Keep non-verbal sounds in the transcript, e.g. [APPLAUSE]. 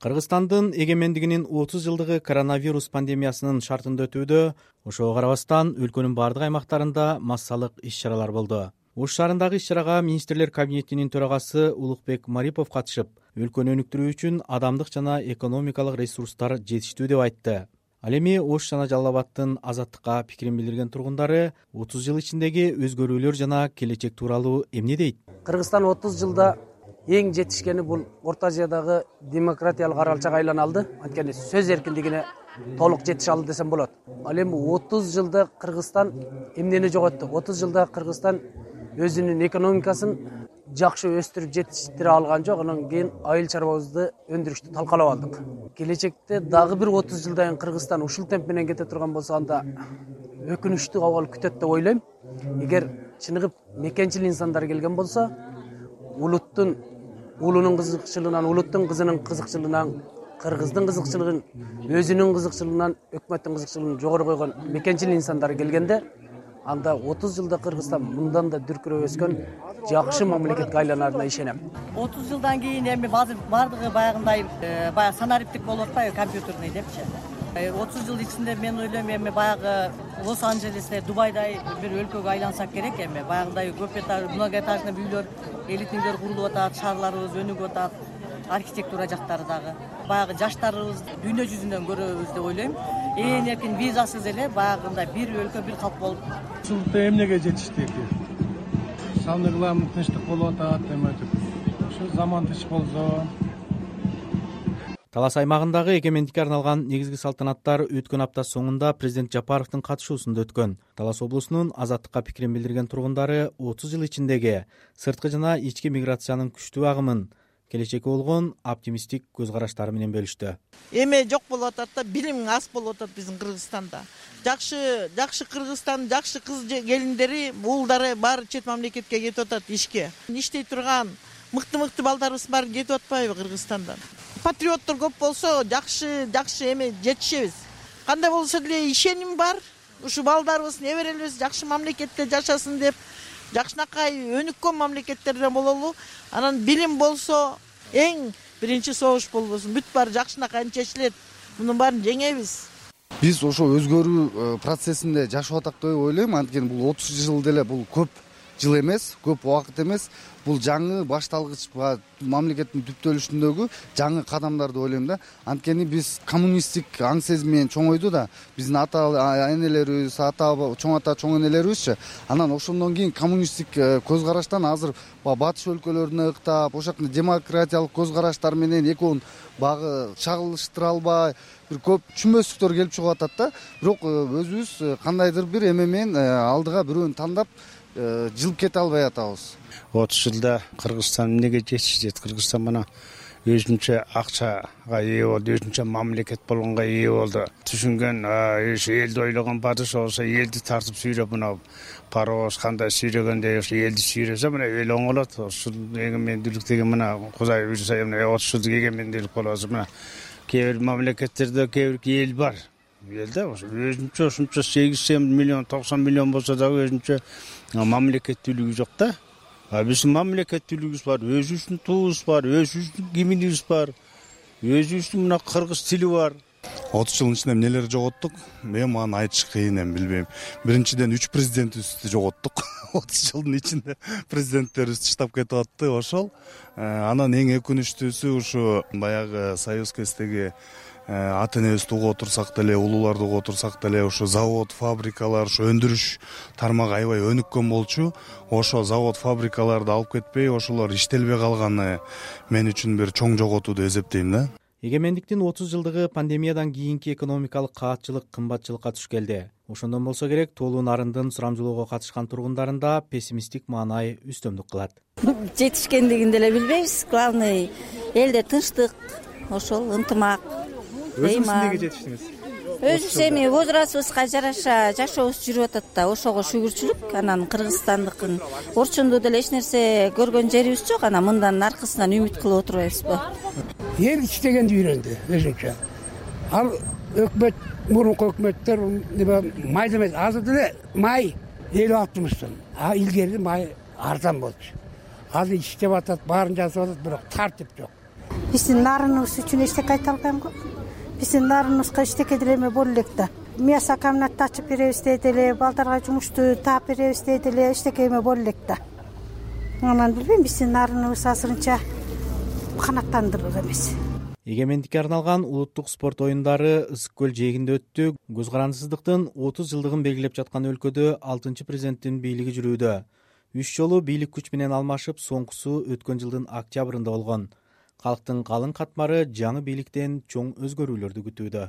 кыргызстандын эгемендигинин отуз жылдыгы коронавирус пандемиясынын шартында өтүүдө ошого карабастан өлкөнүн баардык аймактарында массалык иш чаралар болду. Ош шаарындагы иш чарага министрлер кабинетинин төрагасы улукбек марипов катышып өлкөнү өнүктүрүү үчүн адамдык жана экономикалык ресурстар жетиштүү деп айтты. Ал эми ош жана жалал абаддын азаттыкка пикирин билдирген тургундары отуз жыл ичиндеги өзгөрүүлөр жана келечек тууралуу эмне дейт? Кыргызстан отуз жылда эң жетишкени бул орто азиядагы демократиялык аралчага айлана алды анткени сөз эркиндигине толук жетише алды десем болот. Ал эми отуз жылда кыргызстан эмнени жоготту отуз жылда кыргызстан өзүнүн экономикасын жакшы өстүрүп жетиштире алган жок. Анан кийин айыл чарбабызды өндүрүштү талкалап алдык. Келечекте дагы бир отуз жылдан кийин кыргызстан ушул темп менен кете турган болсо анда өкүнүчтүү абал күтөт деп ойлойм. Эгер чыныгы мекенчил инсандар келген болсо улуттун уулунун кызыкчылыгынан улуттун кызынын кызыкчылыгынан кыргыздын кызыкчылыгын өзүнүн кызыкчылыгынан өкмөттүн кызыкчылыгын жогору койгон мекенчил инсандар келгенде анда отуз жылда кыргызстан мындан да дүркүрөп өскөн жакшы мамлекетке айланарына ишенем. Отуз жылдан кийин эми азыр баардыгы баягындай э, баягы санариптик болуп атпайбы компьютерный депчи отуз жыл ичинде мен ойлойм эми баягы лос анджелесте дубайдай бир өлкөгө айлансак керек эми. Баягындай көп этаж многоэтажный үйлөр элитный үйлөр курулуп атат шаарларыбыз өнүгүп атат архитектура жактары дагы. Баягы жаштарыбызды дүйнө жүзүнөн көрөбүз деп ойлойм. Ээн эркин визасыз эле баягындай бир өлкө бир калк болуп. Эмнеге жетиштик самый главный тынчтык болуп атат эметип ушу заман тынч болсо талас аймагындагы эгемендикке арналган негизги салтанаттар өткөн апта соңунда президент жапаровдун катышуусунда өткөн. Талас облусунун азаттыкка пикирин билдирген тургундары отуз жыл ичиндеги сырткы жана ички миграциянын күчтүү агымын келечекке болгон оптимисттик көз караштары менен бөлүштү. Эме жок болуп атат да билим аз болуп атат биздин кыргызстанда. Жакшы жакшы кыргызстандын жакшы кыз келиндери уулдары баары чет мамлекетке кетип атат ишке. Иштей турган мыкты мыкты балдарыбыз баары кетип атпайбы кыргызстандан патриоттор көп болсо жакшы жакшы эме жетишебиз. Кандай болсо деле ишеним бар ушу балдарыбыз неберелерибиз жакшы мамлекетте жашасын деп жакшынакай өнүккөн мамлекеттерден бололу. Анан билим болсо эң биринчи согуш болбосун. Бүт баары жакшынакай чечилет мунун баарын жеңебиз. Биз ошо өзгөрүү э, процессинде жашап атак деп ойлойм. Анткени бул отуз жыл деле бул көп жыл эмес көп убакыт эмес. Бул жаңы башталгыч баягы мамлекеттин түптөлүшүндөгү жаңы кадамдар деп ойлойм да. Анткени биз коммунисттик аң сезим менен чоңойду да. Биздин ата энелерибиз ата чоң ата чоң энелерибизчи анан ошондон кийин коммунисттик э, көз караштан азыр баягы батыш өлкөлөрүнө ыктап ошол жактан демократиялык көз караштар менен экөөнүн баягы чагылыштыра албай бир көп түшүнбөстүктөр келип чыгып атат да. Бирок э, өзүбүз э, кандайдыр бир эме менен алдыга бирөөнү тандап жылып кете албай атабыз. Отуз жылда кыргызстан эмнеге жетишти кыргызстан мына өзүнчө акчага ээ болду өзүнчө мамлекет болгонго ээ болду. Түшүнгөн ошо элди ойлогон падыша болсо элди тартып сүйрөп мына паровоз кандай сүйрөгөндөй ошо элди сүйрөсө мына эл оңолот ушул эгемендүүлүк деген мына кудай буюрса отуз жылдык эгемендүүлүк атыр мына кээ бир мамлекеттерде кээ бир эл бар ошо өзүнчө ушунча сексен миллион токсон миллион болсо дагы өзүнчө мамлекеттүүлүгү жок да. А биздин мамлекеттүүлүгүбүз бар өзүбүздүн тубубуз бар өзүбүздүн гимнибиз бар өзүбүздүн мына кыргыз тили бар. Отуз жылдын ичинде эмнелерди жоготтук? Эми аны айтыш кыйын эми билбейм. Биринчиден үч президентибизди жоготтук. [LAUGHS] Отуз жылдын ичинде президенттерибиз таштап кетип атты ошол. Э, анан эң өкүнүчтүүсү ушу баягы союз кездеги ата энебизди угуп отурсак деле улууларды угуп отурсак деле ошо завод фабрикалар ошо өндүрүш тармагы аябай өнүккөн болчу. Ошо завод фабрикаларды алып кетпей ошолор иштелбей калганы мен үчүн бир чоң жоготуу деп эсептейм да. Эгемендиктин отуз жылдыгы пандемиядан кийинки экономикалык каатчылык кымбатчылыкка туш келди ошондон болсо керек тоолуу нарындын сурамжылоого катышкан тургундарында пессимисттик маанай үстөмдүк кылат. Жетишкендигин деле билбейбиз. Главный элде тынчтык ошол ынтымак өзүңүз эмнеге жетиштиңиз? Өзүбүз эми возрастыбызга жараша жашообуз жүрүп атат да. Ошого шүгүрчүлүк анан кыргызстандыкын орчундуу деле эч нерсе көргөн жерибиз жок анан мынданын аркасынан үмүт кылып отурбайбызбы? Эл иштегенди үйрөндү өзүнчө. Ал өкмөт мурунку өкмөттөр майда эмес. Азыр деле май элүү алтымыш сом а илгери май арзан болчу. Азыр иштеп атат баарын жасап атат бирок тартип жок. Биздин нарыныбыз үчүн эчтеке айта албайм го биздин нарыныбызга эчтеке деле эме боло элек да. Мясо комнатты ачып беребиз дейт эле балдарга жумушту таап беребиз дейт эле эчтеке эме боло элек да. Анан билбейм биздин нарыныбыз азырынча канааттандырыр эмес. Эгемендикке арналган улуттук спорт оюндары ысык көл жээгинде өттү. Көз карандысыздыктын отуз жылдыгын белгилеп жаткан өлкөдө алтынчы президенттин бийлиги жүрүүдө. Үч жолу бийлик күч менен алмашып соңкусу өткөн жылдын октябрында болгон калктын калың катмары жаңы бийликтен чоң өзгөрүүлөрдү күтүүдө